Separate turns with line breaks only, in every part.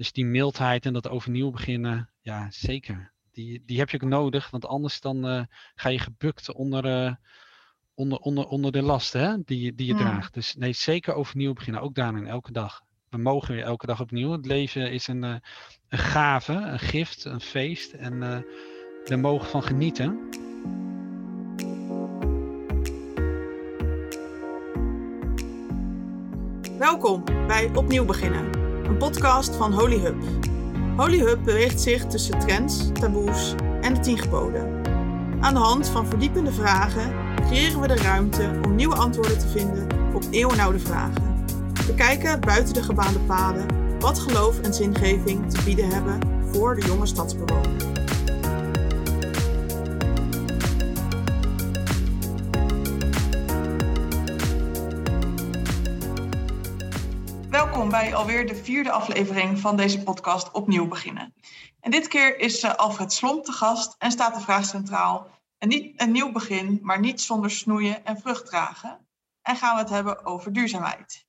Dus die mildheid en dat overnieuw beginnen, ja, zeker. Die, die heb je ook nodig, want anders dan eh, ga je gebukt onder, uh, onder, onder, onder de lasten hè, die, die je draagt. Dus nee, zeker overnieuw beginnen, ook daarin, elke dag. We mogen weer elke dag opnieuw. Het leven is een, eh, een gave, een gift, een feest. En eh we mogen van genieten.
Welkom bij Opnieuw Beginnen, een podcast van Holy Hub. Holy Hub beweegt zich tussen trends, taboes en de tien geboden. Aan de hand van verdiepende vragen creëren we de ruimte om nieuwe antwoorden te vinden op eeuwenoude vragen. We kijken buiten de gebaande paden wat geloof en zingeving te bieden hebben voor de jonge stadsbewoner. Welkom bij alweer de vierde aflevering van deze podcast Opnieuw Beginnen. En dit keer is uh, Alfred Slomp te gast en staat de vraag centraal. En niet een nieuw begin, maar niet zonder snoeien en vrucht dragen. En gaan we het hebben over duurzaamheid.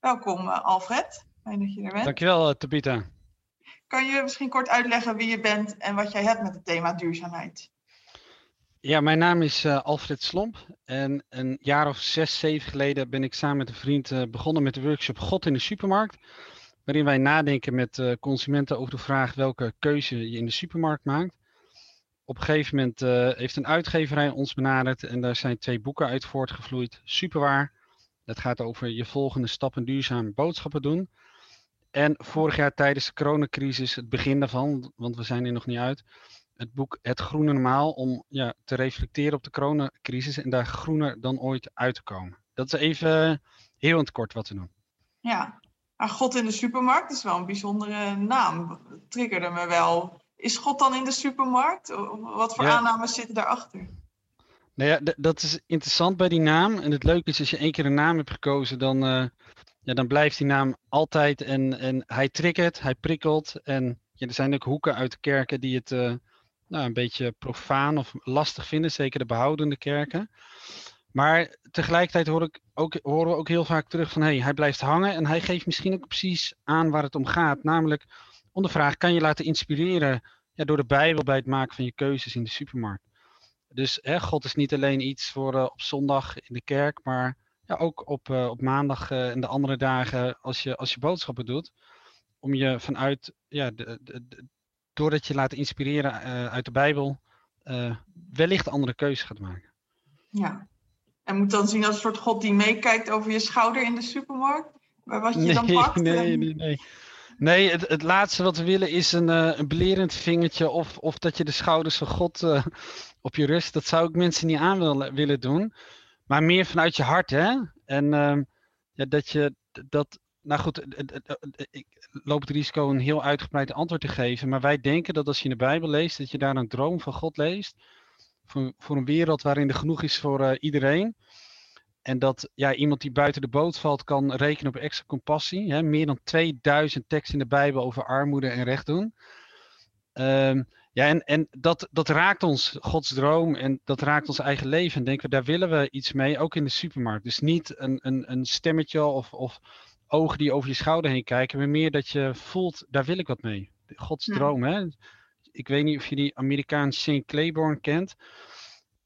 Welkom uh, Alfred, fijn dat je er bent.
Dankjewel, uh, Tabita.
Kan je misschien kort uitleggen wie je bent en wat jij hebt met het thema duurzaamheid?
Ja, mijn naam is uh, Alfred Slomp en een jaar of zes, zeven geleden ben ik samen met een vriend uh, begonnen met de workshop God in de supermarkt. Waarin wij nadenken met uh, consumenten over de vraag welke keuze je in de supermarkt maakt. Op een gegeven moment heeft een uitgeverij ons benaderd en daar zijn twee boeken uit voortgevloeid. Superwaar, dat gaat over je volgende stappen duurzaam boodschappen doen. En vorig jaar tijdens de coronacrisis, het begin daarvan, want we zijn er nog niet uit, het boek Het Groene Normaal om ja, te reflecteren op de coronacrisis en daar groener dan ooit uit te komen. Dat is even heel in het kort wat we doen.
Ja, maar God in de supermarkt is wel een bijzondere naam. Triggerde me wel. Is God dan in de supermarkt? Wat voor ja. aannames zitten daarachter?
Nou ja, dat is interessant bij die naam. En het leuke is, als je één keer een naam hebt gekozen, dan, uh, ja, dan blijft die naam altijd. En, en hij triggert, hij prikkelt. En ja, er zijn ook hoeken uit de kerken die het uh, nou, een beetje profaan of lastig vinden, zeker de behoudende kerken. Maar tegelijkertijd hoor ik ook, horen we ook heel vaak terug van hey, hij blijft hangen en hij geeft misschien ook precies aan waar het om gaat. Namelijk om de vraag, kan je laten inspireren ja, door de Bijbel bij het maken van je keuzes in de supermarkt? Dus hè, God is niet alleen iets voor uh, op zondag in de kerk, maar ja, ook op, uh, op maandag uh, en de andere dagen als je, als je boodschappen doet. Om je vanuit, ja, de, de, doordat je laat inspireren uit de Bijbel, wellicht andere keuzes gaat maken.
Ja, en moet dan zien als een soort God die meekijkt over je schouder in de supermarkt? Bij wat je
nee,
dan pakt?
Nee, nee, nee. Nee, het, het laatste wat we willen is een, uh, een belerend vingertje of, of dat je de schouders van God uh, op je rust. Dat zou ik mensen niet aan willen, willen doen. Maar meer vanuit je hart, hè? En uh, ja, dat je dat. Nou goed, ik loop het risico een heel uitgebreid antwoord te geven. Maar wij denken dat als je de Bijbel leest, dat je daar een droom van God leest. Voor, voor een wereld waarin er genoeg is voor iedereen. En dat ja, iemand die buiten de boot valt kan rekenen op extra compassie. Hè? Meer dan 2000 teksten in de Bijbel over armoede en recht doen. Um, ja, en, en dat, dat raakt ons, Gods droom, en dat raakt ons eigen leven. En denken we, daar willen we iets mee, ook in de supermarkt. Dus niet een, een, een stemmetje of, of ogen die over je schouder heen kijken, maar meer dat je voelt, daar wil ik wat mee. Gods ja. droom, hè. Ik weet niet of je die Amerikaan Shane Claiborne kent.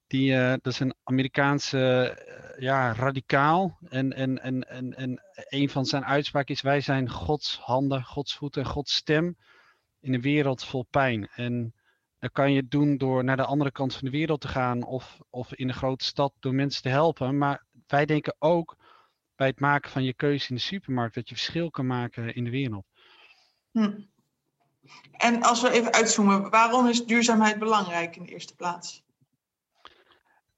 Die, uh, dat is een Amerikaanse uh, ja, radicaal. En, en, en, en, en een van zijn uitspraken is: Wij zijn Gods handen, Gods voeten, Gods stem in een wereld vol pijn. En dat kan je doen door naar de andere kant van de wereld te gaan of, of in een grote stad door mensen te helpen. Maar wij denken ook bij het maken van je keuze in de supermarkt dat je verschil kan maken in de wereld.
Hm. En als we even uitzoomen, waarom is duurzaamheid belangrijk in de eerste plaats?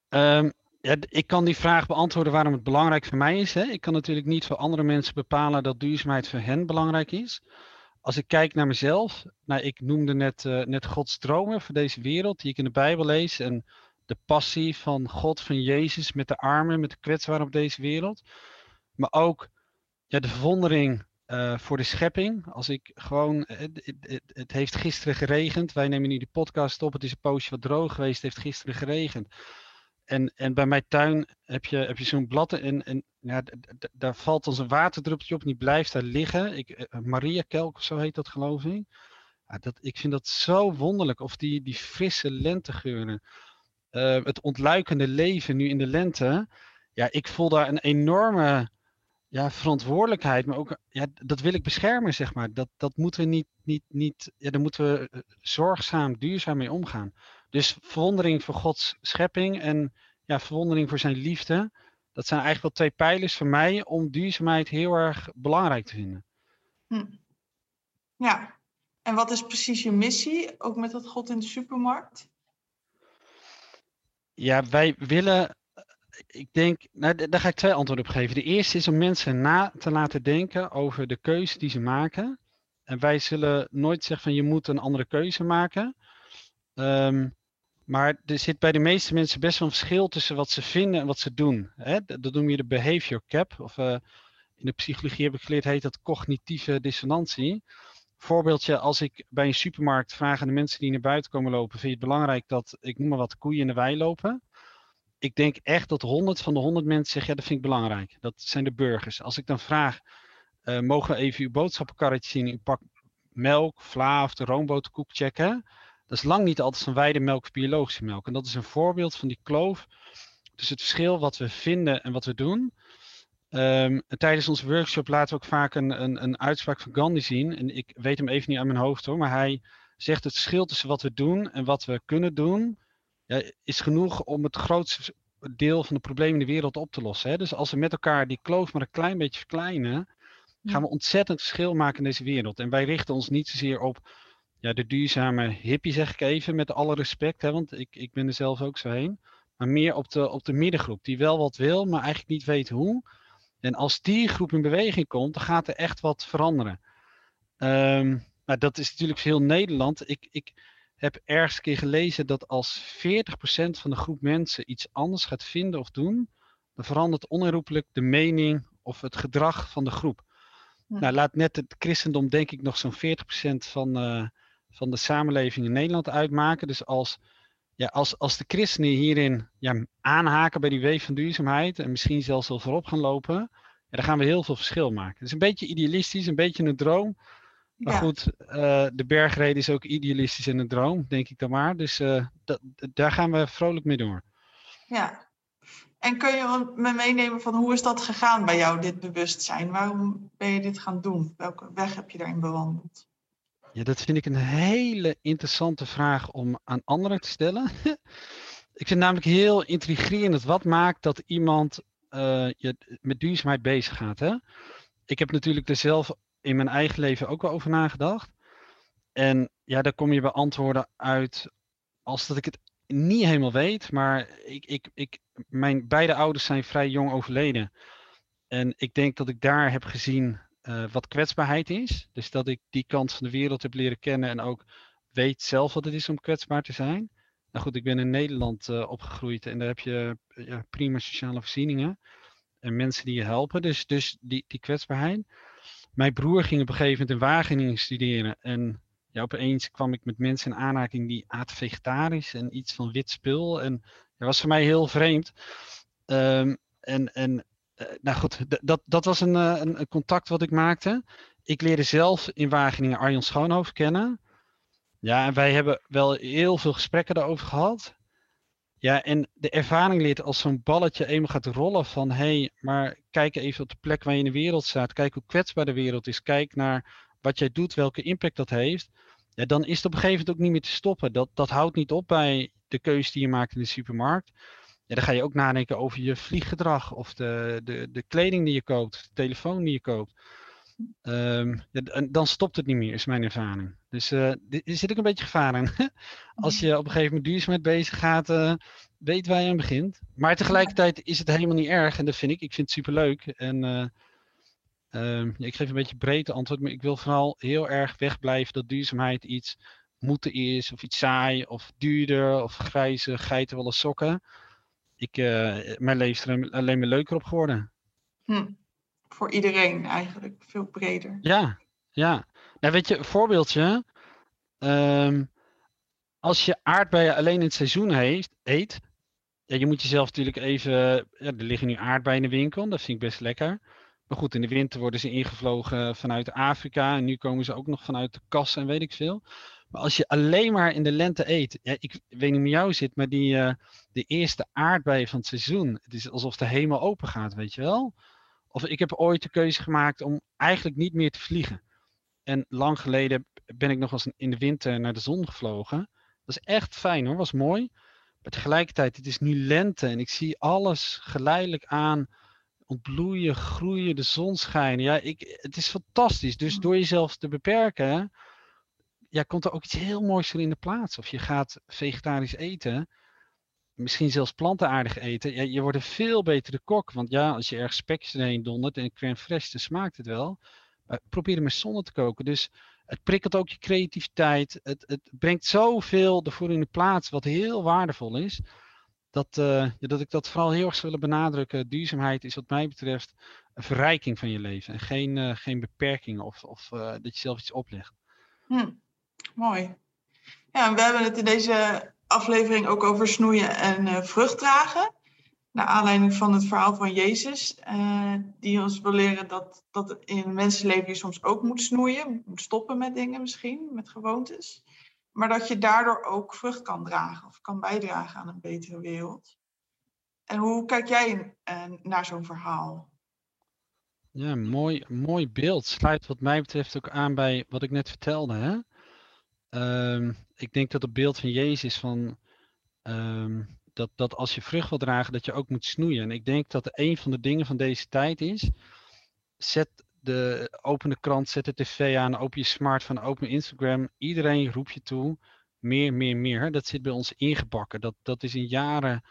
Um, ja, ik kan die vraag beantwoorden waarom het belangrijk voor mij is. Hè. Ik kan natuurlijk niet voor andere mensen bepalen dat duurzaamheid voor hen belangrijk is. Als ik kijk naar mezelf, nou, ik noemde net, uh, net Gods dromen voor deze wereld, die ik in de Bijbel lees. En de passie van God, van Jezus met de armen, met de kwetsbaren op deze wereld. Maar ook ja, de verwondering uh, voor de schepping. Als ik gewoon, het, het, het, heeft gisteren geregend. Wij nemen nu die podcast op. Het is een poosje wat droog geweest. Het heeft gisteren geregend. en, en bij mijn tuin heb je, heb je zo'n blad en, en ja, daar valt als een waterdruppeltje op en die blijft daar liggen. Ik, eh, Maria Kelk of zo heet dat geloof ik. Ja, dat, ik vind dat zo wonderlijk. Of die, die frisse lentegeuren. Uh, het ontluikende leven nu in de lente. Ja, ik voel daar een enorme ja, verantwoordelijkheid. Maar ook, ja, dat wil ik beschermen, zeg maar. Dat, dat moeten we niet, niet, niet, ja, daar moeten we eh, zorgzaam, duurzaam mee omgaan. Dus verwondering voor Gods schepping en ja, verwondering voor zijn liefde. Dat zijn eigenlijk wel twee pijlers voor mij om duurzaamheid heel erg belangrijk te vinden.
Hm. Ja, en wat is precies je missie, ook met dat God in de supermarkt?
Ja, wij willen, ik denk, nou, daar ga ik twee antwoorden op geven. De eerste is om mensen na te laten denken over de keuze die ze maken. En wij zullen nooit zeggen van je moet een andere keuze maken. Um, maar er zit bij de meeste mensen best wel een verschil tussen wat ze vinden en wat ze doen. Hè? Dat noem je de behavior cap. Of uh, in de psychologie heb ik geleerd, heet dat cognitieve dissonantie. Voorbeeldje, als ik bij een supermarkt vraag aan de mensen die naar buiten komen lopen, vind je het belangrijk dat, ik noem maar wat, koeien in de wei lopen? Ik denk echt dat 100 van de 100 mensen zeggen, ja, dat vind ik belangrijk. Dat zijn de burgers. Als ik dan vraag, uh, mogen we even uw boodschappenkarretje zien, uw pak melk, vla of de roomboterkoek checken? Dat is lang niet altijd van weidemelk of biologische melk. En dat is een voorbeeld van die kloof tussen het verschil wat we vinden en wat we doen. Um, tijdens onze workshop laten we ook vaak een, een, een, uitspraak van Gandhi zien. En ik weet hem even niet aan mijn hoofd hoor. Maar hij zegt het verschil tussen wat we doen en wat we kunnen doen. Ja, is genoeg om het grootste deel van de problemen in de wereld op te lossen. Hè? Dus als we met elkaar die kloof maar een klein beetje verkleinen. Gaan we ontzettend verschil maken in deze wereld. En wij richten ons niet zozeer op ja, de duurzame hippie zeg ik even, met alle respect, hè, want ik, ik ben er zelf ook zo heen. Maar meer op de, op de middengroep, die wel wat wil, maar eigenlijk niet weet hoe. En als die groep in beweging komt, dan gaat er echt wat veranderen. Um, nou, dat is natuurlijk heel Nederland. Ik, ik heb ergens een keer gelezen dat als 40% van de groep mensen iets anders gaat vinden of doen, dan verandert onherroepelijk de mening of het gedrag van de groep. Nou, laat net het christendom denk ik nog zo'n 40% van, uh, van de samenleving in Nederland uitmaken. Dus als, ja, als, als de christenen hierin ja, aanhaken bij die weef van duurzaamheid en misschien zelfs wel voorop gaan lopen, ja, dan gaan we heel veel verschil maken. Het is een beetje idealistisch, een beetje een droom. Maar goed, uh, de bergreden is ook idealistisch en een droom, denk ik dan maar. Dus uh, daar gaan we vrolijk mee door.
Ja. En kun je me meenemen van hoe is dat gegaan bij jou, dit bewustzijn? Waarom ben je dit gaan doen? Welke weg heb je daarin bewandeld?
Ja, dat vind ik een hele interessante vraag om aan anderen te stellen. ik vind namelijk heel intrigerend wat maakt dat iemand uh, je met duurzaamheid bezig gaat. Hè? Ik heb natuurlijk er zelf in mijn eigen leven ook wel over nagedacht. En ja, daar kom je bij antwoorden uit als dat ik het niet helemaal weet. Maar ik, ik, ik, mijn beide ouders zijn vrij jong overleden. En ik denk dat ik daar heb gezien uh, wat kwetsbaarheid is. Dus dat ik die kant van de wereld heb leren kennen en ook weet zelf wat het is om kwetsbaar te zijn. Nou goed, ik ben in Nederland uh, opgegroeid en daar heb je ja, prima sociale voorzieningen en mensen die je helpen. Dus, dus die, die kwetsbaarheid. Mijn broer ging op een gegeven moment in Wageningen studeren en ja, opeens kwam ik met mensen in aanraking die aten vegetarisch en iets van wit spul. En dat was voor mij heel vreemd. Um, en, en eh, nou goed, dat, dat was een, eh, een, een, contact wat ik maakte. Ik leerde zelf in Wageningen Arjan Schoonhoofd kennen. Ja, en wij hebben wel heel veel gesprekken daarover gehad. Ja, en de ervaring leert als zo'n balletje eenmaal gaat rollen van hé, hey, maar kijk even op de plek waar je in de wereld staat. Kijk hoe kwetsbaar de wereld is. Kijk naar wat jij doet, welke impact dat heeft. Ja, dan is het op een gegeven moment ook niet meer te stoppen. Dat, dat houdt niet op bij de keuze die je maakt in de supermarkt ja, dan ga je ook nadenken over je vlieggedrag of de, de, de kleding die je koopt, de telefoon die je koopt. Um, ja, dan stopt het niet meer, is mijn ervaring. Dus uh, er zit ook een beetje gevaar in. Als je op een gegeven moment duurzaamheid bezig gaat, uh, weet waar je aan begint. Maar tegelijkertijd is het helemaal niet erg en dat vind ik. Ik vind het superleuk. En uh, um, ja, ik geef een beetje breed antwoord, maar ik wil vooral heel erg wegblijven dat duurzaamheid iets moeten is, of iets saai, of duurder, of grijze geitenwolle sokken ik, mijn leven is er alleen maar leuker op geworden.
Hm. Voor iedereen eigenlijk, veel breder.
Ja, ja. Nou, weet je, een voorbeeldje. Um, als je aardbeien alleen in het seizoen eet, ja, je moet jezelf natuurlijk even. Ja, er liggen nu aardbeien in de winkel. Dat vind ik best lekker. Maar goed, in de winter worden ze ingevlogen vanuit Afrika. En nu komen ze ook nog vanuit de kassen en weet ik veel. Maar als je alleen maar in de lente eet. Ja, ik weet niet hoe jou zit, maar die, uh, de eerste aardbeien van het seizoen. Het is alsof de hemel open gaat, weet je wel. Of ik heb ooit de keuze gemaakt om eigenlijk niet meer te vliegen. En lang geleden ben ik nog eens in de winter naar de zon gevlogen. Dat is echt fijn hoor, was mooi. Maar tegelijkertijd, het is nu lente en ik zie alles geleidelijk aan ontbloeien, groeien, de zon schijnen. Ja, ik, het is fantastisch. Dus door jezelf te beperken, ja, komt er ook iets heel moois voor in de plaats. Of je gaat vegetarisch eten, misschien zelfs plantaardig eten. Ja, je wordt een veel betere kok. Want ja, als je ergens spekjes erheen dondert en crème fraîche, dan smaakt het wel. Maar probeer er met zonne te koken. Dus het prikkelt ook je creativiteit. Het, het brengt zoveel ervoor in de plaats, wat heel waardevol is. Dat, uh, dat ik dat vooral heel erg zou willen benadrukken. Duurzaamheid is wat mij betreft een verrijking van je leven. En geen, uh, geen beperking of, of uh, dat je zelf iets oplegt.
Hm, mooi. Ja, we hebben het in deze aflevering ook over snoeien en vruchtdragen naar aanleiding van het verhaal van Jezus, uh, die ons wil leren dat, dat in mensenleven je soms ook moet snoeien, moet stoppen met dingen misschien, met gewoontes. Maar dat je daardoor ook vrucht kan dragen of kan bijdragen aan een betere wereld. En hoe kijk jij uh, naar zo'n verhaal?
Ja, mooi, mooi beeld. Sluit wat mij betreft ook aan bij wat ik net vertelde. Hè? Um, ik denk dat het beeld van Jezus van um, dat, dat als je vrucht wil dragen, dat je ook moet snoeien. En ik denk dat een van de dingen van deze tijd is, zet de, open de krant, zet de tv aan, open je smartphone, open Instagram. Iedereen roept je toe, meer, meer, meer. Dat zit bij ons ingebakken. Dat, dat is in jaren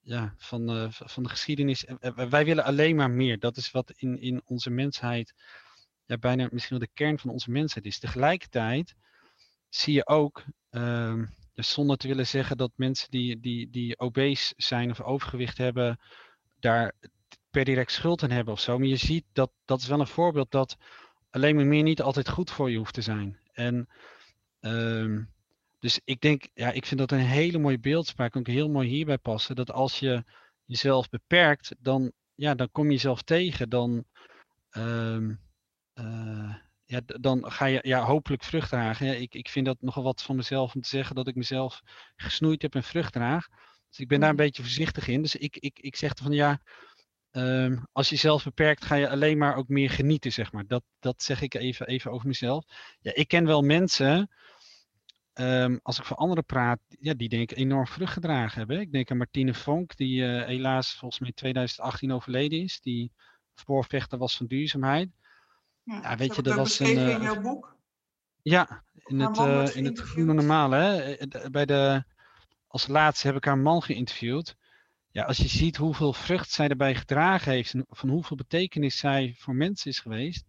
ja, van, uh, van de geschiedenis. Wij willen alleen maar meer. Dat is wat in, in onze mensheid, ja, bijna misschien wel de kern van onze mensheid is. Tegelijkertijd zie je ook... Dus zonder te willen zeggen dat mensen die, die, die obese zijn of overgewicht hebben, daar per direct schuld aan hebben of zo. Maar je ziet dat dat is wel een voorbeeld dat alleen maar meer niet altijd goed voor je hoeft te zijn. En um, dus ik denk, ja, ik vind dat een hele mooie beeldspraak, ook heel mooi hierbij passen. Dat als je jezelf beperkt, dan, ja, dan kom je jezelf tegen. Dan, um, ja, dan ga je ja, hopelijk vrucht dragen. Ja, ik, ik vind dat nogal wat van mezelf om te zeggen dat ik mezelf gesnoeid heb en vrucht draag. Dus ik ben daar een mhm. beetje voorzichtig in. Dus ik, ik, ik zeg van ja, um, als je jezelf beperkt, ga je alleen maar ook meer genieten, zeg maar. Dat, dat zeg ik even, even over mezelf. Ja, ik ken wel mensen, um, als ik voor anderen praat, ja, die denk ik enorm vrucht gedragen hebben. Ik denk aan Martine Vonk, die uh, helaas volgens mij in 2018 overleden is. Die voorvechter was van duurzaamheid.
Ja, ja weet je, dat was een. In jouw boek?
Ja, in het, uh, in het Groene Normale. Hè? Eh, bij de, als laatste heb ik haar man geïnterviewd. Ja, als je ziet hoeveel vrucht zij erbij gedragen heeft en van hoeveel betekenis zij voor mensen is geweest,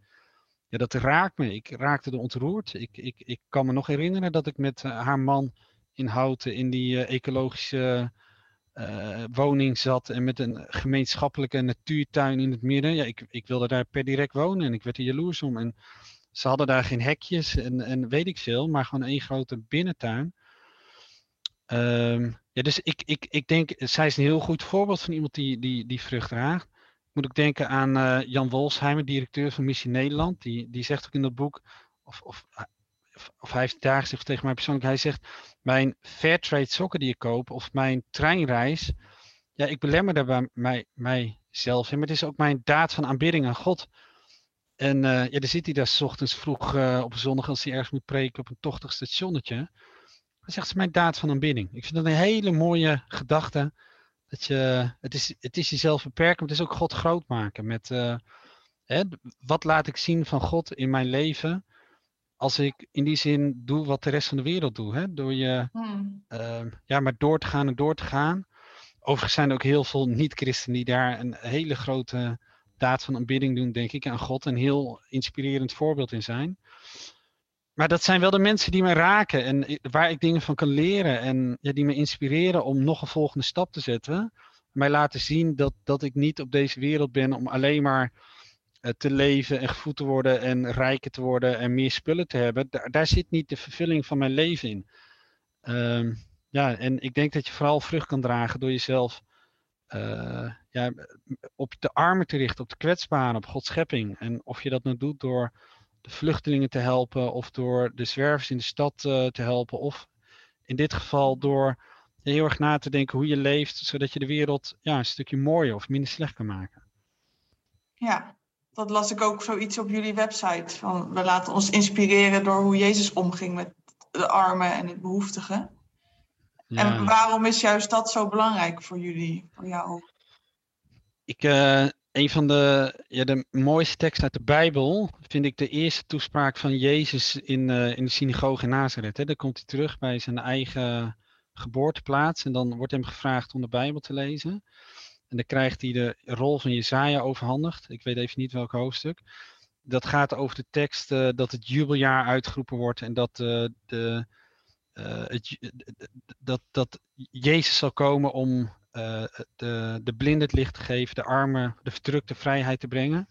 ja, dat raakt me. Ik raakte er ontroerd. Ik, ik, ik kan me nog herinneren dat ik met haar man in Houten in die uh, ecologische uh, woning zat en met een gemeenschappelijke natuurtuin in het midden. Ja, ik, ik wilde daar per direct wonen en ik werd er jaloers om. En ze hadden daar geen hekjes en, en weet ik veel, maar gewoon één grote binnentuin. Um, ja, dus ik, ik, ik denk, zij is een heel goed voorbeeld van iemand die, die, die vrucht draagt. Moet ook denken aan uh, Jan Wolsheimer, directeur van Missie Nederland. Die, die zegt ook in dat boek, of, of of hij heeft daar zich tegen mij persoonlijk, hij zegt, mijn Fairtrade sokken die ik koop, of mijn treinreis, ja, ik belemmer daar bij mij, mijzelf in, maar het is ook mijn daad van aanbidding aan God. En uh, ja, dan zit hij daar s ochtends vroeg uh, op zondag als hij ergens moet preken op een tochtig stationnetje. Dan zegt ze mijn daad van aanbidding. Ik vind dat een hele mooie gedachte. Dat je, het, is, het is jezelf beperken, maar het is ook God groot maken. Met uh, hè, wat laat ik zien van God in mijn leven? Als ik in die zin doe wat de rest van de wereld doet, hè, door je hmm. uh, ja, maar door te gaan en door te gaan. Overigens zijn er ook heel veel niet-christenen die daar een hele grote daad van aanbidding doen, denk ik, aan God. Een heel inspirerend voorbeeld in zijn. Maar dat zijn wel de mensen die me raken en waar ik dingen van kan leren en ja, die me inspireren om nog een volgende stap te zetten. Mij laten zien dat, dat ik niet op deze wereld ben om alleen maar te leven en gevoed te worden en rijker te worden en meer spullen te hebben, daar, zit niet de vervulling van mijn leven in. Um, ja, en ik denk dat je vooral vrucht kan dragen door jezelf ja, op de armen te richten, op de kwetsbaren, op Gods schepping. En of je dat nou doet door de vluchtelingen te helpen, of door de zwervers in de stad te helpen, of in dit geval door heel erg na te denken hoe je leeft, zodat je de wereld ja, een stukje mooier of minder slecht kan maken.
Ja, dat las ik ook zoiets op jullie website. Van, we laten ons inspireren door hoe Jezus omging met de armen en het behoeftigen. En waarom is juist dat zo belangrijk voor jullie, voor jou?
Ik, uh, een van de, ja, de mooiste teksten uit de Bijbel vind ik de eerste toespraak van Jezus in, uh, in de synagoge in Nazareth. Hè. Daar komt hij terug bij zijn eigen geboorteplaats en dan wordt hem gevraagd om de Bijbel te lezen. En dan krijgt hij de rol van Jezaja overhandigd. Ik weet even niet welk hoofdstuk. Dat gaat over de tekst uh, dat het jubeljaar uitgeroepen wordt en dat, uh, de, uh, het, dat, dat Jezus zal komen om de, de blinden het licht te geven, de armen, de verdrukte vrijheid te brengen.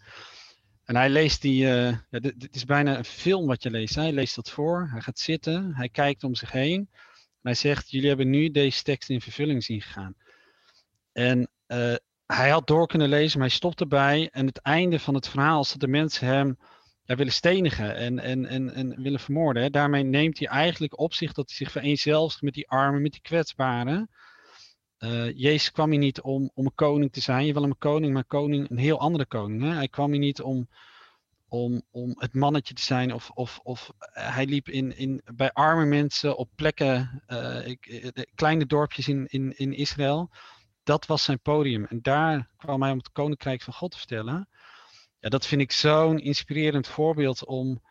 En hij leest die, dit, is bijna een film wat je leest. Hij leest dat voor, hij gaat zitten, hij kijkt om zich heen hij zegt, jullie hebben nu deze tekst in vervulling zien gaan. En uh, hij had door kunnen lezen, maar hij stopt erbij. En het einde van het verhaal is dat de mensen hem willen stenigen en, en, en, en willen vermoorden. Hè. Daarmee neemt hij eigenlijk op zich dat hij zich vereenzelvigt met die armen, met die kwetsbaren. Uh, Jezus kwam hier niet om, om een koning te zijn. Je wil een koning, maar koning, een heel andere koning. Hè? Hij kwam hier niet om om, om het mannetje te zijn. Of, of, of eh, hij liep in, in, bij arme mensen op plekken, uh, eh, kleine dorpjes in, in, in Israël. Dat was zijn podium. En daar kwam hij om het koninkrijk van God te vertellen. Ja, dat vind ik zo'n inspirerend voorbeeld om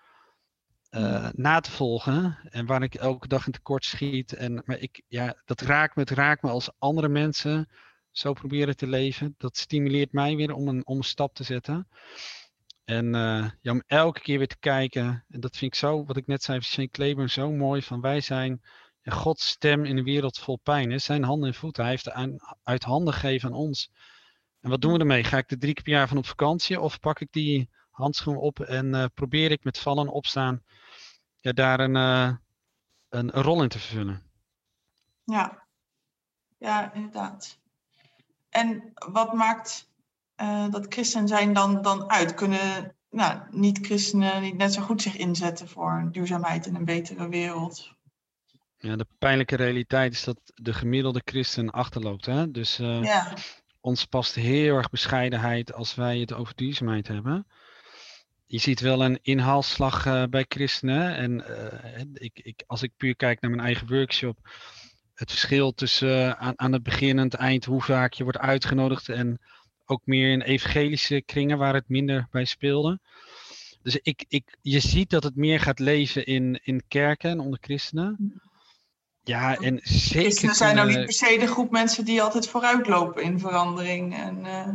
uh, na te volgen. En waar ik elke dag in tekort schiet. En, maar ik, ja, dat raakt me, het raakt me als andere mensen zo proberen te leven. Dat stimuleert mij weer om een, om een stap te zetten. En uh, ja, om elke keer weer te kijken, en dat vind ik zo, wat ik net zei van Shane Claiborne, zo mooi, van wij zijn ja, Gods stem in een wereld vol pijn. Hè? Zijn handen en voeten, hij heeft het uit handen gegeven aan ons. En wat doen we ermee? Ga ik er drie keer per jaar van op vakantie of pak ik die handschoen op en uh, probeer ik met vallen en opstaan ja, daar een, uh, een, een rol in te vervullen?
Ja, ja, inderdaad. En wat maakt uh, dat christen zijn dan, dan uit? Kunnen nou, niet-christenen niet net zo goed zich inzetten voor duurzaamheid en een betere wereld?
Ja, de pijnlijke realiteit is dat de gemiddelde christen achterloopt. Hè? Dus uh, ja. ons past heel erg bescheidenheid als wij het over duurzaamheid hebben. Je ziet wel een inhaalslag uh, bij christenen. En ik, ik, als ik puur kijk naar mijn eigen workshop, het verschil tussen aan, aan het begin en het eind, hoe vaak je wordt uitgenodigd en ook meer in evangelische kringen waar het minder bij speelde. Dus ik, ik, je ziet dat het meer gaat leven in, in kerken en onder christenen. Ja, en zeker.
Christenen zijn nou niet per se de groep mensen die altijd vooruitlopen in verandering. En, uh,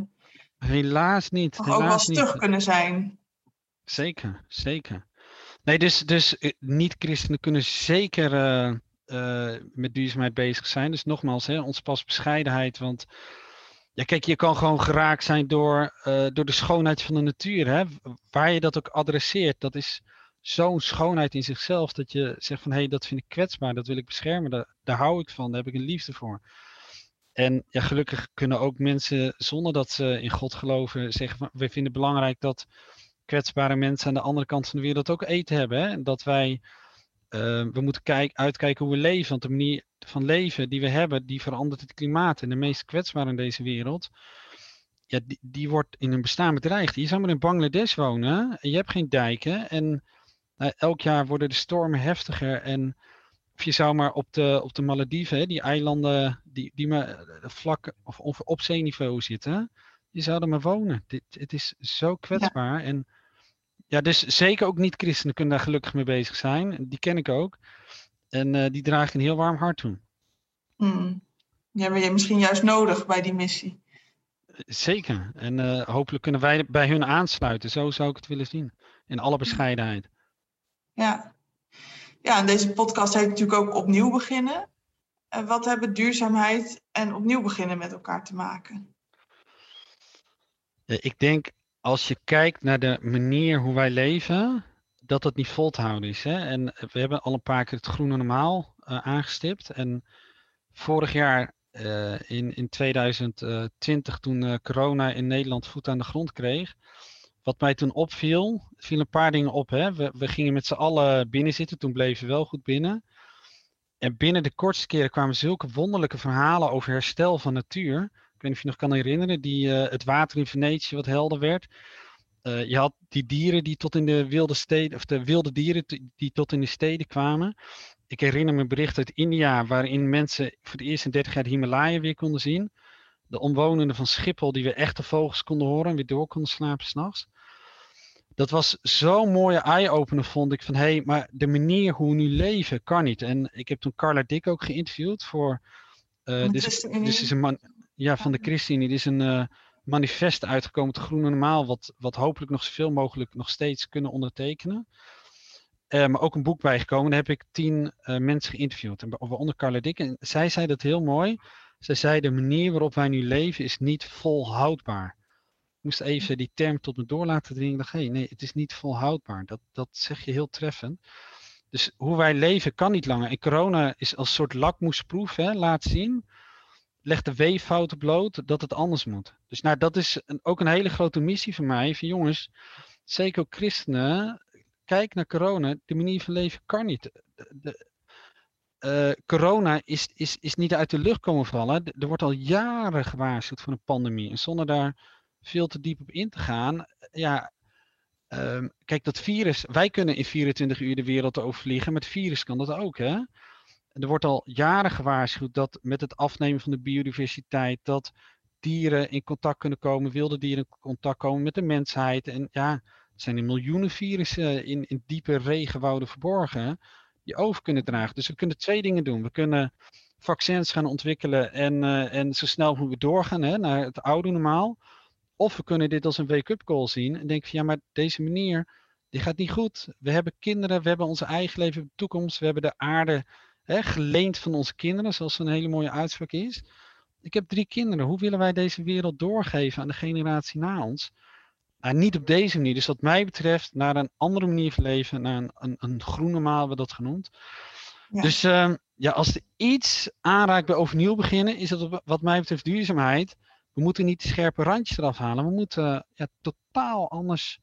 helaas niet.
Helaas ook wel stug kunnen zijn.
Zeker, zeker. Nee, dus, dus eh, niet-christenen kunnen zeker uh, uh, met duurzaamheid bezig zijn. Dus nogmaals, hè, ons pas bescheidenheid. Want ja, kijk, je kan gewoon geraakt zijn door, door de schoonheid van de natuur. Hè? Waar je dat ook adresseert, dat is zo'n schoonheid in zichzelf dat je zegt van hé, hey, dat vind ik kwetsbaar, dat wil ik beschermen, daar, daar hou ik van, daar heb ik een liefde voor. En ja, gelukkig kunnen ook mensen zonder dat ze in God geloven zeggen van we vinden het belangrijk dat kwetsbare mensen aan de andere kant van de wereld ook eten hebben. Dat wij, uh, we moeten kijk, uitkijken hoe we leven, want de manier van leven die we hebben, die verandert het klimaat. En de meest kwetsbare in deze wereld, ja, die, die wordt in een bestaan bedreigd. Je zou maar in Bangladesh wonen en je hebt geen dijken. En elk jaar worden de stormen heftiger. En of je zou maar op de, op de Malediven, die eilanden die, die maar eh, vlak of, of op zeeniveau zitten, je zou er maar wonen. Dit, het is zo kwetsbaar. En ja, dus zeker ook niet-christenen kunnen daar gelukkig mee bezig zijn. Die ken ik ook. En uh, die draag ik een heel warm hart toe.
Hmm. Ja, ben je misschien juist nodig bij die missie.
Zeker. En uh, hopelijk kunnen wij bij hun aansluiten. Zo zou ik het willen zien. In alle bescheidenheid.
Ja. Ja, en deze podcast heet natuurlijk ook Opnieuw beginnen. Wat hebben duurzaamheid en opnieuw beginnen met elkaar te maken?
ik denk als je kijkt naar de manier hoe wij leven, dat het niet vol te houden is. Hè? En we hebben al een paar keer het groene normaal uh, aangestipt. En vorig jaar in, in 2020 toen corona in Nederland voet aan de grond kreeg. Wat mij toen opviel, viel een paar dingen op. Hè. We, gingen met z'n allen binnen zitten, toen bleven we wel goed binnen. En binnen de kortste keren kwamen zulke wonderlijke verhalen over herstel van natuur. Ik weet niet of je nog kan herinneren, die, het water in Venetië wat helder werd. Uh, je had die dieren die tot in de wilde steden, of de wilde dieren die tot in de steden kwamen. Ik herinner me een bericht uit India waarin mensen voor de eerste 30 jaar de Himalaya weer konden zien. De omwonenden van Schiphol die weer echte vogels konden horen en weer door konden slapen s'nachts. Dat was zo'n mooie eye-opener vond ik van hé, hey, maar de manier hoe we nu leven kan niet. En ik heb toen Carla Dick ook geïnterviewd voor, uh, dit, is een man, ja, van de ChristenUnie. Dit is een, uh, manifest uitgekomen, te Groene Normaal, wat, wat hopelijk nog zoveel mogelijk nog steeds kunnen ondertekenen. Uh, maar ook een boek bijgekomen. Daar heb ik tien mensen geïnterviewd. Waaronder Carla Dick. En zij zei dat heel mooi. Zij zei: De manier waarop wij nu leven is niet volhoudbaar. Ik moest even die term tot me door laten dringen. Ik dacht: nee, het is niet volhoudbaar. Dat, dat zeg je heel treffend. Dus hoe wij leven kan niet langer. En corona is als soort lakmoesproef, hè, laat zien legt de weeffouten bloot dat het anders moet. Dus nou, dat is ook een hele grote missie van mij. Van jongens, zeker ook christenen, kijk naar corona. De manier van leven kan niet. De, uh, corona is, is, is niet uit de lucht komen vallen. Er wordt al jaren gewaarschuwd voor een pandemie. En zonder daar veel te diep op in te gaan, ja, uh, kijk, dat virus, wij kunnen in 24 uur de wereld overvliegen, maar het virus kan dat ook, hè? er wordt al jaren gewaarschuwd dat met het afnemen van de biodiversiteit, dat dieren in contact kunnen komen, wilde dieren in contact komen met de mensheid. En ja, er zijn er miljoenen virussen in, in diepe regenwouden verborgen die over kunnen dragen. Dus we kunnen twee dingen doen. We kunnen vaccins gaan ontwikkelen en, uh, en zo snel mogelijk doorgaan hè, naar het oude normaal. Of we kunnen dit als een wake-up call zien en denken van ja, maar deze manier, die gaat niet goed. We hebben kinderen, we hebben onze eigen leven, de toekomst, we hebben de aarde hè, geleend van onze kinderen, zoals een hele mooie uitspraak is. Ik heb drie kinderen. Hoe willen wij deze wereld doorgeven aan de generatie na ons? Nou, niet op deze manier. Dus wat mij betreft naar een andere manier van leven, naar een, een, een groene maal hebben we dat genoemd. Dus uh, ja, als er iets aanraakt bij overnieuw beginnen, is het wat mij betreft duurzaamheid. We moeten niet de scherpe randjes eraf halen. We moeten ja, totaal anders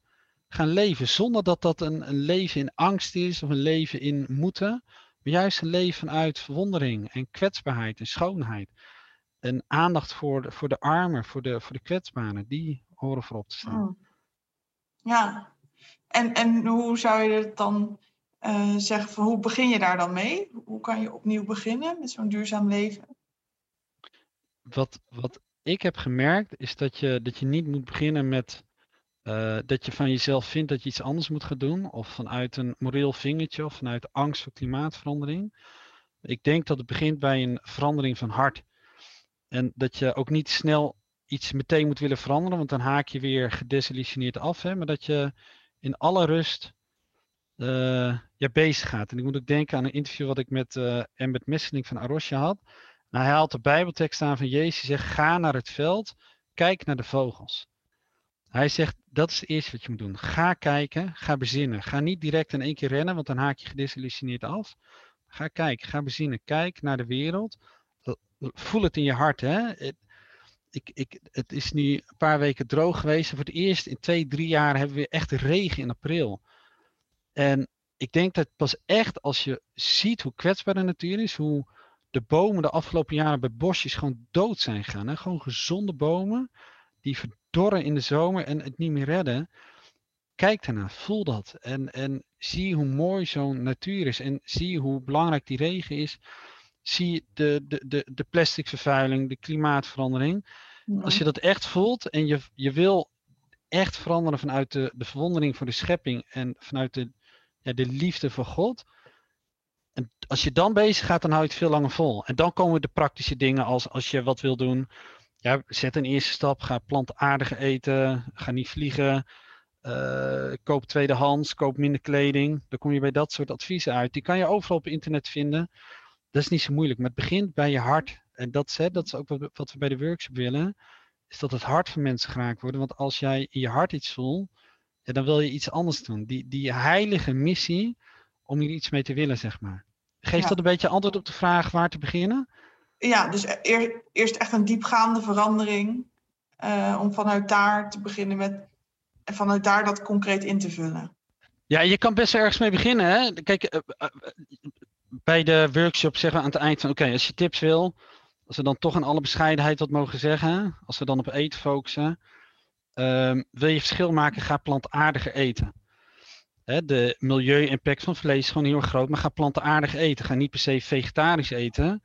gaan leven. Zonder dat dat een, een leven in angst is of een leven in moeten. Maar juist een leven vanuit verwondering en kwetsbaarheid en schoonheid. En aandacht voor de, voor de armen, voor de, voor de kwetsbaren, die horen voorop te staan. Oh.
Ja, en, en hoe zou je het dan uh, zeggen, van hoe begin je daar dan mee? Hoe kan je opnieuw beginnen met zo'n duurzaam leven?
Wat, wat ik heb gemerkt is dat je, dat je niet moet beginnen met uh, dat je van jezelf vindt dat je iets anders moet gaan doen, of vanuit een moreel vingertje, of vanuit angst voor klimaatverandering. Ik denk dat het begint bij een verandering van hart. En dat je ook niet snel iets meteen moet willen veranderen, want dan haak je weer gedesillusioneerd af. Hè? Maar dat je in alle rust uh, ja, bezig gaat. En ik moet ook denken aan een interview wat ik met uh, Embed Messeling van Arosja had. Nou, hij haalt de Bijbeltekst aan van Jezus, zegt ga naar het veld, kijk naar de vogels. Hij zegt, dat is het eerste wat je moet doen. Ga kijken, ga bezinnen. Ga niet direct in één keer rennen, want dan haak je gedesillusioneerd af. Ga kijken, ga bezinnen. Kijk naar de wereld. Voel het in je hart. Hè? Ik, ik, het is nu een paar weken droog geweest. Voor het eerst in twee, drie jaar hebben we echt regen in april. En ik denk dat pas echt als je ziet hoe kwetsbaar de natuur is, hoe de bomen de afgelopen jaren bij bosjes gewoon dood zijn gegaan. Hè? Gewoon gezonde bomen die verdorren in de zomer en het niet meer redden. Kijk daarna, voel dat. En, en zie hoe mooi zo'n natuur is. En zie hoe belangrijk die regen is. Zie de, de, de, de plasticvervuiling, de klimaatverandering. Als je dat echt voelt en je, je wil echt veranderen vanuit de, de verwondering voor de schepping en vanuit de, ja, de liefde voor God. En als je dan bezig gaat, dan hou je het veel langer vol. En dan komen de praktische dingen als als je wat wil doen ja, zet een eerste stap. Ga plantaardig eten. Ga niet vliegen. Uh, koop tweedehands. Koop minder kleding. Dan kom je bij dat soort adviezen uit. Die kan je overal op internet vinden. Dat is niet zo moeilijk. Maar het begint bij je hart. En dat, hè, dat is ook wat, wat we bij de workshop willen. Is dat het hart van mensen geraakt wordt. Want als jij in je hart iets voelt. Ja, dan wil je iets anders doen. Die, die heilige missie om hier iets mee te willen, zeg maar. Geeft dat een beetje antwoord op de vraag waar te beginnen?
ja, dus eer, eerst echt een diepgaande verandering. eh, om vanuit daar te beginnen met. En vanuit daar dat concreet in te vullen.
Ja, je kan best ergens mee beginnen. Hè? Kijk, eh, eh, bij de workshop zeggen we aan het eind van oké, als je tips wil, als we dan toch in alle bescheidenheid wat mogen zeggen, als we dan op eten focussen, ehm, wil je verschil maken, ga plantaardiger eten. Hè, de milieu-impact van vlees is gewoon heel erg groot, maar ga plantaardig eten. Ga niet per se vegetarisch eten.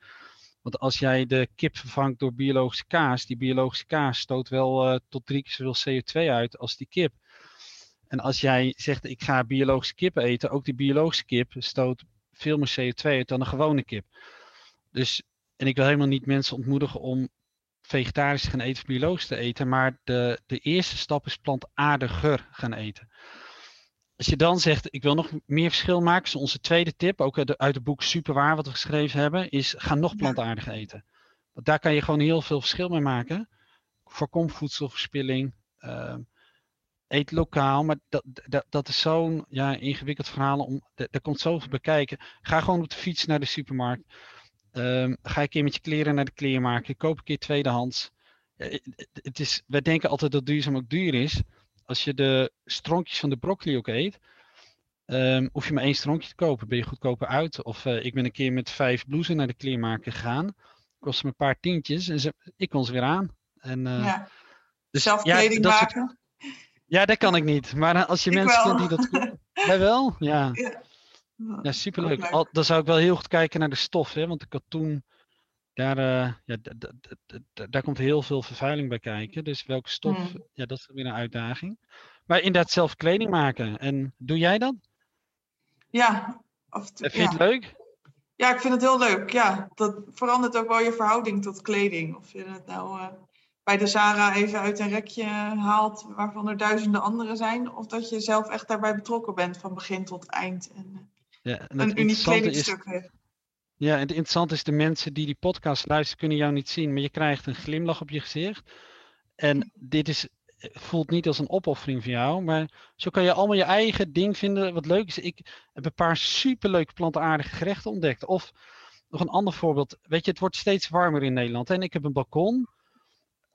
Want als jij de kip vervangt door biologische kaas, die biologische kaas stoot wel eh, tot drie keer zoveel CO2 uit als die kip. En als jij zegt, ik ga biologische kip eten, ook die biologische kip stoot veel meer CO2 uit dan een gewone kip. Dus, en ik wil helemaal niet mensen ontmoedigen om vegetarisch te gaan eten of biologisch te eten, maar de, de eerste stap is plantaardiger gaan eten. Als je dan zegt, ik wil nog meer verschil maken, is onze tweede tip, ook uit, de, uit het boek Superwaar wat we geschreven hebben, is ga nog plantaardig eten. Want daar kan je gewoon heel veel verschil mee maken. Voorkom voedselverspilling. Uh, eet lokaal, maar dat, dat, dat is zo'n ja, ingewikkeld verhaal. Om, daar komt zoveel bij kijken. Ga gewoon op de fiets naar de supermarkt. Um, ga een keer met je kleren naar de kleermaker. Koop een keer tweedehands. Het is, wij denken altijd dat duurzaam ook duur is. Als je de stronkjes van de broccoli ook eet, um, hoef je maar één stronkje te kopen. Ben je goedkoper uit. Of uh, ik ben een keer met vijf blouses naar de kleermaker gegaan. Kost me een paar tientjes en ze, ik kon ze weer aan. En, uh,
ja. dus, Zelf kleding ja, maken?
Soort, ja, dat kan ik niet. Maar als je
ik
mensen
wel.
vindt die dat. Jij wel? Ja.
Ja,
Ja, superleuk. Al, dan zou ik wel heel goed kijken naar de stof, hè? want de katoen, daar, uh, ja, daar komt heel veel vervuiling bij kijken. Dus welke stof,
Hmm.
ja, dat is weer een uitdaging. Maar inderdaad zelf kleding maken. En doe jij dat?
Ja. Of,
Vind je het leuk?
Ja, ik vind het heel leuk. Ja, dat verandert ook wel je verhouding tot kleding. Of je het nou uh, bij de Zara even uit een rekje haalt waarvan er duizenden andere zijn. Of dat je zelf echt daarbij betrokken bent van begin tot eind. En,
ja, en
een uniek kledingstuk heeft.
Ja, en het interessante is, de mensen die die podcast luisteren kunnen jou niet zien, maar je krijgt een glimlach op je gezicht. En dit is, voelt niet als een opoffering van jou, maar zo kan je allemaal je eigen ding vinden wat leuk is. Ik heb een paar superleuke plantaardige gerechten ontdekt. Of nog een ander voorbeeld, weet je, het wordt steeds warmer in Nederland. En ik heb een balkon.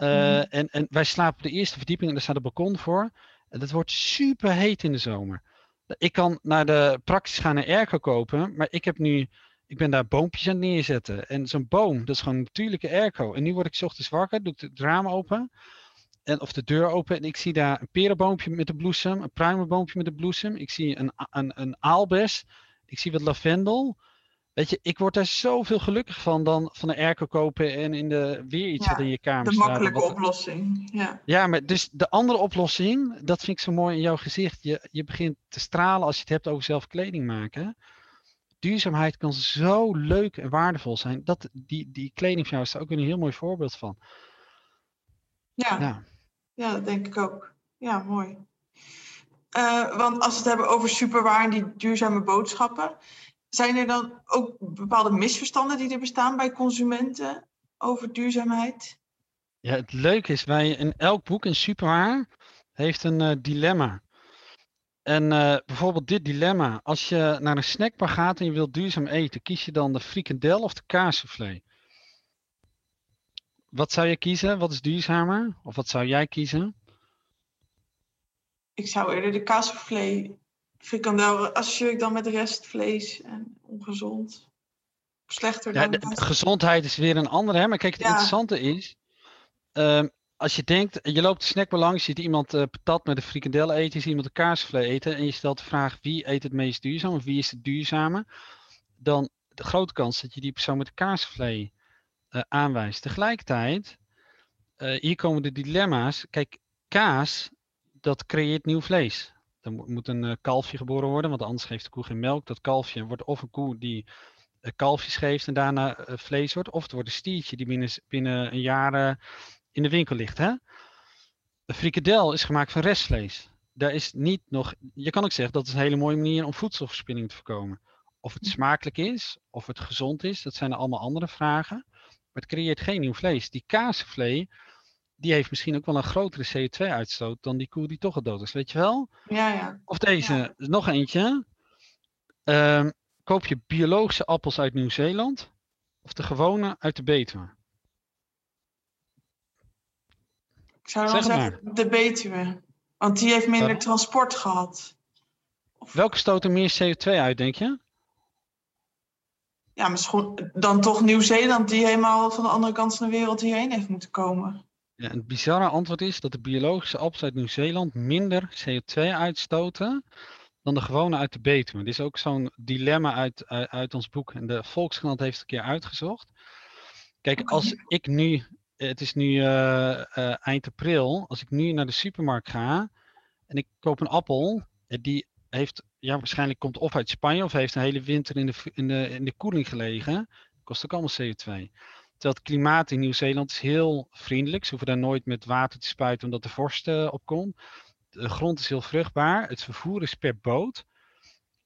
Uh, mm. en, en wij slapen op de eerste verdieping en daar staat een balkon voor. En het wordt super heet in de zomer. Ik kan naar de praktisch gaan een airco kopen, maar ik heb nu, ik ben daar boompjes aan neerzetten. En zo'n boom, dat is gewoon een natuurlijke airco. En nu word ik 's ochtends wakker, doe ik het raam open, en, of de deur open, en ik zie daar een perenboompje met de bloesem, een pruimenboompje met de bloesem. Ik zie een, een, een aalbes, ik zie wat lavendel. Weet je, ik word daar zoveel gelukkig van dan van een airco kopen en in de, weer iets
Ja,
wat in je kamer
De
staat.
makkelijke
Wat-
oplossing. Ja.
ja, maar dus de andere oplossing, dat vind ik zo mooi in jouw gezicht. Je, je begint te stralen als je het hebt over zelf kleding maken. Duurzaamheid kan zo leuk en waardevol zijn. Dat, die, die kleding van jou is daar ook een heel mooi voorbeeld van.
Ja.
Ja.
Ja, dat denk ik ook. Ja, mooi. Eh, want als we het hebben over superwaar en die duurzame boodschappen, zijn er dan ook bepaalde misverstanden die er bestaan bij consumenten over duurzaamheid?
Ja, het leuke is, wij in elk boek in Superwaar heeft een eh, dilemma. En eh, bijvoorbeeld dit dilemma. Als je naar een snackbar gaat en je wilt duurzaam eten, kies je dan de frikandel of de kaassoufflé? Wat zou je kiezen? Wat is duurzamer? Of wat zou jij kiezen?
Ik zou eerder de kaassoufflé frikandel associeer ik dan met restvlees en ongezond. Slechter
Ja,
dan
de, gezondheid is weer een andere, hè? maar kijk, het
Ja.
interessante is, ehm, als je denkt, je loopt de snackbar langs, je ziet iemand eh, patat met een frikandel eten, je ziet iemand een kaassoufflé eten en je stelt de vraag wie eet het meest duurzaam of wie is het duurzame, dan de grote kans dat je die persoon met de kaassoufflé eh, aanwijst. Tegelijkertijd, eh, hier komen de dilemma's. Kijk, kaas, dat creëert nieuw vlees. Er moet, een eh, kalfje geboren worden, want anders geeft de koe geen melk. Dat kalfje wordt of een koe die eh, kalfjes geeft en daarna eh, vlees wordt, of het wordt een stiertje die binnen, binnen een jaar in de winkel ligt. Hè? Een frikadel is gemaakt van restvlees. Daar is niet nog, je kan ook zeggen dat is een hele mooie manier om voedselverspilling te voorkomen. Of het smakelijk is, of het gezond is, dat zijn allemaal andere vragen. Maar het creëert geen nieuw vlees. Die kaassoufflé, die heeft misschien ook wel een grotere CO2-uitstoot dan die koe die toch al dood is. Weet je wel?
Ja, ja.
Of deze,
Ja.
nog eentje. Ehm, koop je biologische appels uit Nieuw-Zeeland? of de gewone uit de Betuwe?
Ik zou dan
Zeg
zeggen de Betuwe. Want die heeft minder transport gehad.
Welke stoot er meer CO2 uit, denk je?
Ja, misschien dan toch Nieuw-Zeeland die helemaal van de andere kant van de wereld hierheen heeft moeten komen.
Ja, het bizarre antwoord is dat de biologische appels uit Nieuw-Zeeland minder CO2 uitstoten dan de gewone uit de Betuwe. Dit is ook zo'n dilemma uit, uit, uit ons boek. En de Volkskrant heeft het een keer uitgezocht. Kijk,
Oké.
als ik nu, het is nu eh, eh, eind april, als ik nu naar de supermarkt ga en ik koop een appel, eh, die heeft, ja, waarschijnlijk komt of uit Spanje of heeft een hele winter in de, in de, in de koeling gelegen, kost ook allemaal CO2. Het klimaat in Nieuw-Zeeland is heel vriendelijk. Ze hoeven daar nooit met water te spuiten omdat de vorst eh, opkomt. De grond is heel vruchtbaar. Het vervoer is per boot.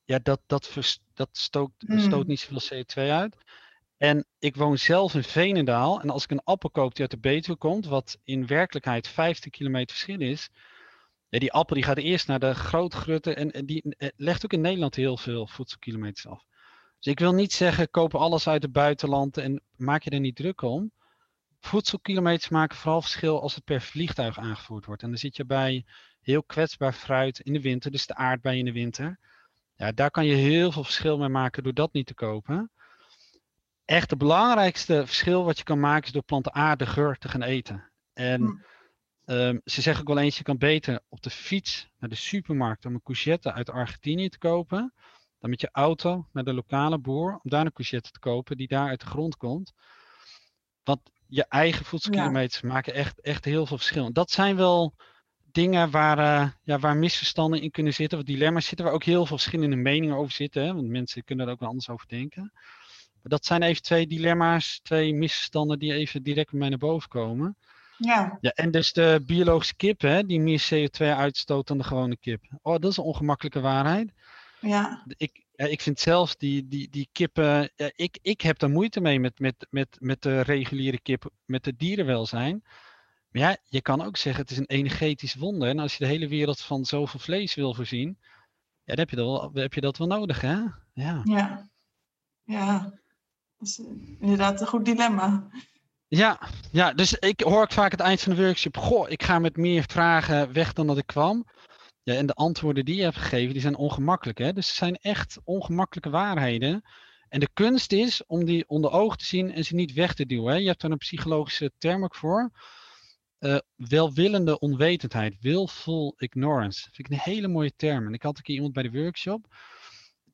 Ja, dat, dat, vers- dat stookt,
Hmm.
stoot niet zoveel CO2 uit. En ik woon zelf in Veenendaal. En als ik een appel koop die uit de Betuwe komt, wat in werkelijkheid 50 kilometer verschil is. Ja, die appel die gaat eerst naar de grootgrutte en, en die eh, legt ook in Nederland heel veel voedselkilometers af. Dus ik wil niet zeggen, koop alles uit het buitenland en maak je er niet druk om. Voedselkilometers maken vooral verschil als het per vliegtuig aangevoerd wordt. En dan zit je bij heel kwetsbaar fruit in de winter, dus de aardbei in de winter. Ja, daar kan je heel veel verschil mee maken door dat niet te kopen. Echt het belangrijkste verschil wat je kan maken is door plantaardige geur te gaan eten. En
Hm.
ehm, ze zeggen ook wel eens, je kan beter op de fiets naar de supermarkt om een courgette uit Argentinië te kopen. Dan met je auto naar de lokale boer om daar een courgette te kopen die daar uit de grond komt. Want je eigen voedselkilometers maken echt, echt heel veel verschil. En dat zijn wel dingen waar, eh, ja, waar misverstanden in kunnen zitten, wat dilemma's zitten, waar ook heel veel verschillende meningen over zitten. Hè? Want mensen kunnen er ook wel anders over denken. Maar dat zijn even twee dilemma's, twee misverstanden die even direct bij mij naar boven komen.
Ja,
Ja, en dus de biologische kip, hè, die meer CO2 uitstoot dan de gewone kip. Oh, dat is een ongemakkelijke waarheid.
Ja,
Ik, ik vind zelfs die, die, die kippen. Ik, ik heb daar moeite mee met, met, met, met de reguliere kip, met het dierenwelzijn. Maar ja, je kan ook zeggen, het is een energetisch wonder. En als je de hele wereld van zoveel vlees wil voorzien, ja, dan heb je dat wel, heb je dat wel nodig, hè? Ja.
ja. Ja, dat is eh, inderdaad een goed dilemma.
Ja, ja, dus ik hoor ook vaak het eind van de workshop. Goh, ik ga met meer vragen weg dan dat ik kwam. Ja, en de antwoorden die je hebt gegeven, die zijn ongemakkelijk. Hè? Dus het zijn echt ongemakkelijke waarheden. En de kunst is om die onder ogen te zien en ze niet weg te duwen. Hè? Je hebt daar een psychologische term ook voor. Eh, welwillende onwetendheid, willful ignorance. Dat vind ik een hele mooie term. En ik had een keer iemand bij de workshop.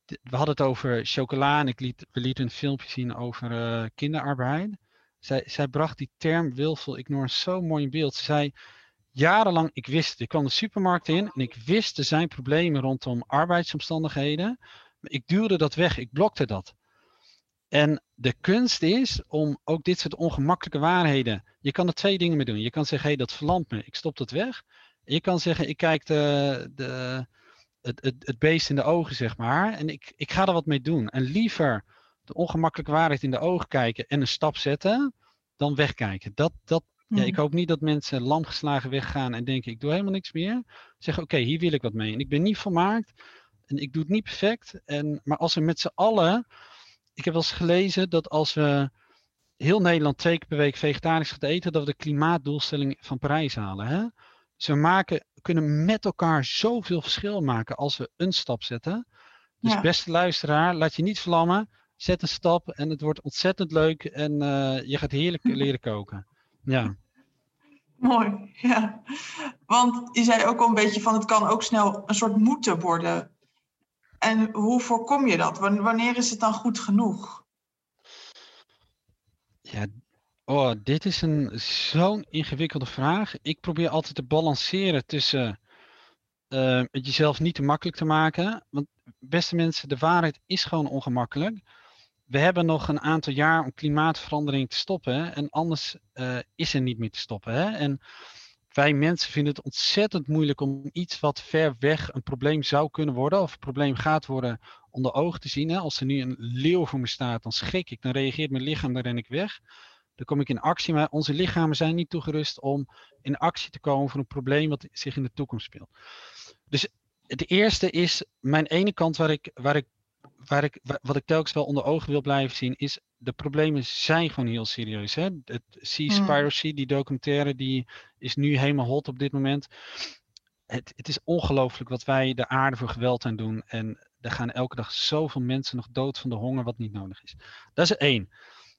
We hadden het over chocola en ik liet, we lieten een filmpje zien over eh, kinderarbeid. Zij, zij bracht die term willful ignorance zo mooi in beeld. Ze zei, jarenlang, ik wist. Ik kwam de supermarkt in en ik wist er zijn problemen rondom arbeidsomstandigheden. Maar ik duwde dat weg, ik blokte dat. En de kunst is om ook dit soort ongemakkelijke waarheden. Je kan er twee dingen mee doen. Je kan zeggen, hé, hey, dat verlamt me, ik stop dat weg. Je kan zeggen, ik kijk de, de, het, het, het beest in de ogen, zeg maar. En ik, ik ga er wat mee doen. En liever de ongemakkelijke waarheid in de ogen kijken en een stap zetten, dan wegkijken. Dat, dat, ja, ik
Hm.
hoop niet dat mensen lamgeslagen weggaan en denken, ik doe helemaal niks meer. Zeggen, oké, hier wil ik wat mee. En ik ben niet volmaakt en ik doe het niet perfect. En, maar als we met z'n allen, ik heb wel eens gelezen dat als we heel Nederland twee keer per week vegetarisch gaat eten, dat we de klimaatdoelstelling van Parijs halen. Hè? Dus we maken, kunnen met elkaar zoveel verschil maken als we een stap zetten. Dus
Ja.
beste luisteraar, laat je niet verlammen. Zet een stap en het wordt ontzettend leuk en eh, je gaat heerlijk leren koken. Ja.
Mooi, ja. Want je zei ook al een beetje van het kan ook snel een soort moeten worden. En hoe voorkom je dat? Wan- Wanneer is het dan goed genoeg?
Ja, oh, dit is een zo'n ingewikkelde vraag. Ik probeer altijd te balanceren tussen eh, het jezelf niet te makkelijk te maken. Want beste mensen, de waarheid is gewoon ongemakkelijk. We hebben nog een aantal jaar om klimaatverandering te stoppen. En anders eh, is er niet meer te stoppen. Hè? En wij mensen vinden het ontzettend moeilijk om iets wat ver weg een probleem zou kunnen worden, of een probleem gaat worden, onder ogen te zien. Hè? Als er nu een leeuw voor me staat, dan schrik ik, dan reageert mijn lichaam, dan ren ik weg. Dan kom ik in actie, maar onze lichamen zijn niet toegerust om in actie te komen voor een probleem wat zich in de toekomst speelt. Dus het eerste is mijn ene kant waar ik, waar ik, waar ik, wa- wat ik telkens wel onder ogen wil blijven zien, is de problemen zijn gewoon heel serieus. Hè? Het Seaspiracy, mm. die documentaire, die is nu helemaal hot op dit moment. Het, het is ongelooflijk wat wij de aarde voor geweld aan doen. En er gaan elke dag zoveel mensen nog dood van de honger, wat niet nodig is. Dat is één.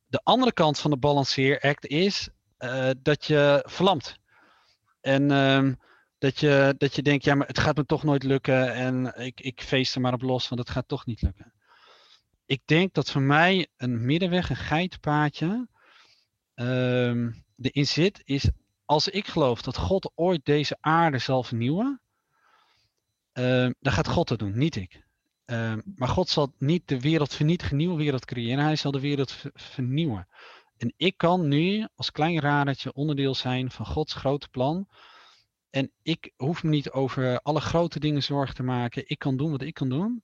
De andere kant van de Balanceer Act is uh, dat je vlamt. En uh, dat, je, dat je denkt, ja, maar het gaat me toch nooit lukken. En ik, ik feest er maar op los, want het gaat toch niet lukken ik denk dat voor mij een middenweg, een geitenpaadje, um, erin zit, is als ik geloof dat God ooit deze aarde zal vernieuwen, um, dan gaat God dat doen, niet ik. Um, maar God zal niet de wereld vernietigen, nieuwe wereld creëren. Hij zal de wereld vernieuwen. En ik kan nu als klein radertje onderdeel zijn van Gods grote plan. En ik hoef me niet over alle grote dingen zorgen te maken. Ik kan doen wat ik kan doen.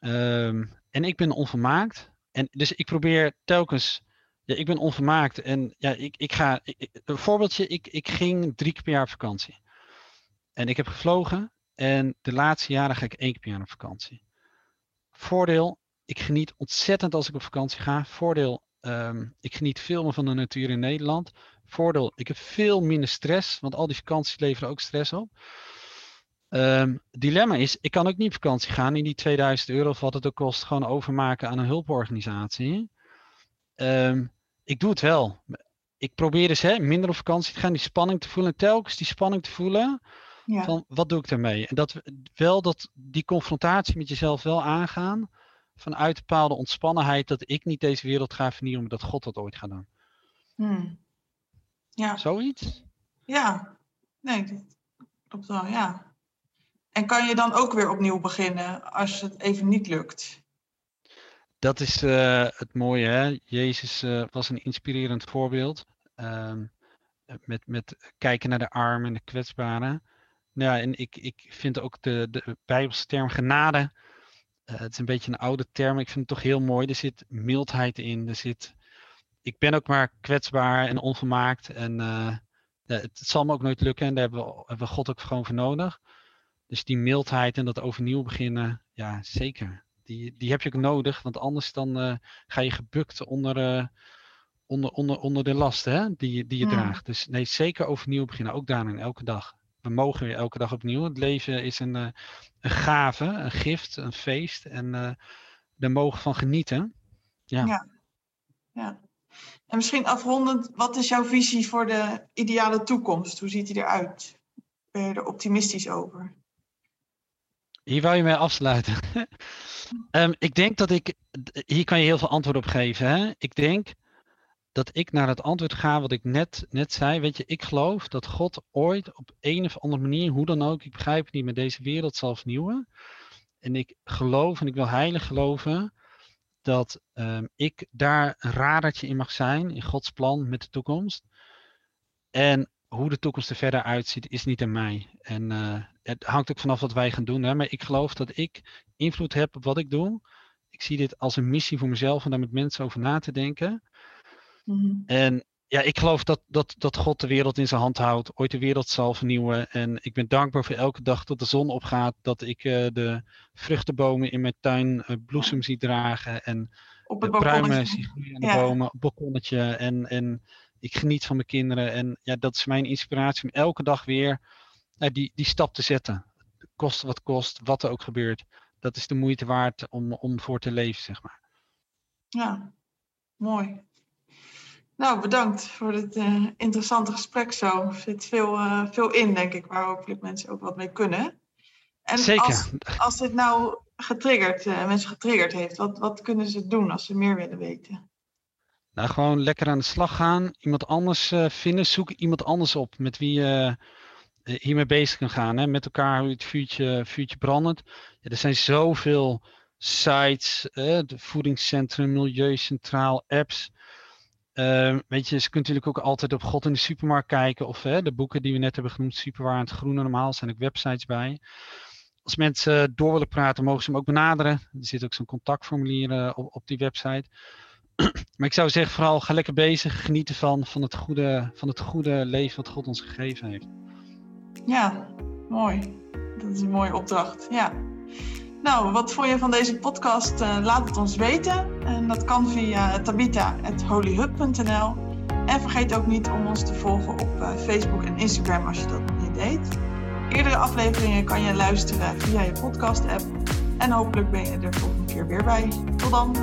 Um, en ik ben onvermaakt. En dus ik probeer telkens. Ja, ik ben onvermaakt. En ja, ik, ik ga. een voorbeeldje, ik, ik ging drie keer per jaar op vakantie. En ik heb gevlogen. En de laatste jaren ga ik één keer per jaar op vakantie. Voordeel, ik geniet ontzettend als ik op vakantie ga. Voordeel, um, ik geniet veel meer van de natuur in Nederland. Voordeel, ik heb veel minder stress, want al die vakanties leveren ook stress op. Um, dilemma is, ik kan ook niet op vakantie gaan in die 2000 euro of wat het ook kost, gewoon overmaken aan een hulporganisatie. Um, ik doe het wel. Ik probeer dus hè, minder op vakantie te gaan, die spanning te voelen, telkens die spanning te voelen. Ja. Van wat doe ik daarmee? En dat wel dat die confrontatie met jezelf wel aangaan. Vanuit bepaalde ontspannenheid dat ik niet deze wereld ga vernieuwen, maar dat God dat ooit gaat doen.
Hmm. Ja.
Zoiets?
Ja, nee, dat klopt wel, ja. En kan je dan ook weer opnieuw beginnen als het even niet lukt?
Dat is uh, het mooie. Hè? Jezus uh, was een inspirerend voorbeeld. Um, met, met kijken naar de armen en de kwetsbaren. Nou, ja, en ik, ik vind ook de, de Bijbelse term genade. Uh, het is een beetje een oude term. Ik vind het toch heel mooi. Er zit mildheid in. Er zit, ik ben ook maar kwetsbaar en onvermaakt. En het, het, zal me ook nooit lukken. En daar hebben we, hebben we God ook gewoon voor nodig. Dus die mildheid en dat overnieuw beginnen, ja, zeker. Die, die heb je ook nodig, want anders dan uh, ga je gebukt onder, uh, onder, onder, onder de lasten hè, die, die je draagt. Dus nee, zeker overnieuw beginnen, ook daarin, elke dag. We mogen weer elke dag opnieuw. Het leven is een, een gave, een gift, een feest. En daar mogen van genieten. Ja.
ja. ja. En misschien afrondend, wat is jouw visie voor de ideale toekomst? Hoe ziet die eruit? Ben je er optimistisch over?
Hier wou je mij afsluiten. um, ik denk dat ik, hier kan je heel veel antwoord op geven. Hè? Ik denk dat ik naar het antwoord ga wat ik net, net zei. Weet je, ik geloof dat God ooit op een of andere manier, hoe dan ook, ik begrijp het niet, met deze wereld zal vernieuwen. En ik geloof en ik wil heilig geloven dat um, ik daar een radertje in mag zijn in Gods plan met de toekomst. En hoe de toekomst er verder uitziet, is niet aan mij. En uh, het hangt ook vanaf wat wij gaan doen. Hè? Maar ik geloof dat ik invloed heb op wat ik doe. Ik zie dit als een missie voor mezelf om daar met mensen over na te denken. Mm-hmm. En ja, ik geloof dat, dat, dat God de wereld in zijn hand houdt, ooit de wereld zal vernieuwen. En ik ben dankbaar voor elke dag dat de zon opgaat, dat ik uh, de vruchtenbomen in mijn tuin uh, bloesem zie dragen. En op de pruimen zie groeien aan de bomen, op balkonnetje. En, en ik geniet van mijn kinderen. En ja, dat is mijn inspiratie om elke dag weer nou, die, die stap te zetten. Kost wat kost, wat er ook gebeurt. Dat is de moeite waard om, om voor te leven, zeg maar.
Ja, mooi. Nou, bedankt voor dit uh, interessante gesprek zo. Er zit veel, uh, veel in, denk ik, waar hopelijk mensen ook wat mee kunnen. En
Zeker.
Als, als dit nou getriggerd, uh, mensen getriggerd heeft, wat, wat kunnen ze doen als ze meer willen weten?
Nou, gewoon lekker aan de slag gaan. Iemand anders vinden. Zoek iemand anders op met wie je eh, hiermee bezig kan gaan. Hè? Met elkaar hoe het vuurtje, vuurtje brandend. Ja, er zijn zoveel sites, eh, de voedingscentrum, milieucentraal, apps. Uh, weet je, ze kunt natuurlijk ook altijd op God in de supermarkt kijken. Of de boeken die we net hebben genoemd, Superwaar en het Groene Normaal, zijn ook websites bij. Als mensen door willen praten, mogen ze hem ook benaderen. Er zit ook zo'n contactformulier uh, op, op die website. maar ik zou zeggen, vooral ga lekker bezig. Genieten van, van, het goede, van het goede leven wat God ons gegeven heeft.
Ja, mooi. Dat is een mooie opdracht. Ja. Nou, wat vond je van deze podcast? Uh, laat het ons weten. En dat kan via tabita.holyhub.nl. En vergeet ook niet om ons te volgen op uh, Facebook en Instagram als je dat nog niet deed. Eerdere afleveringen kan je luisteren via je podcast-app. En hopelijk ben je er volgende keer weer bij. Tot dan!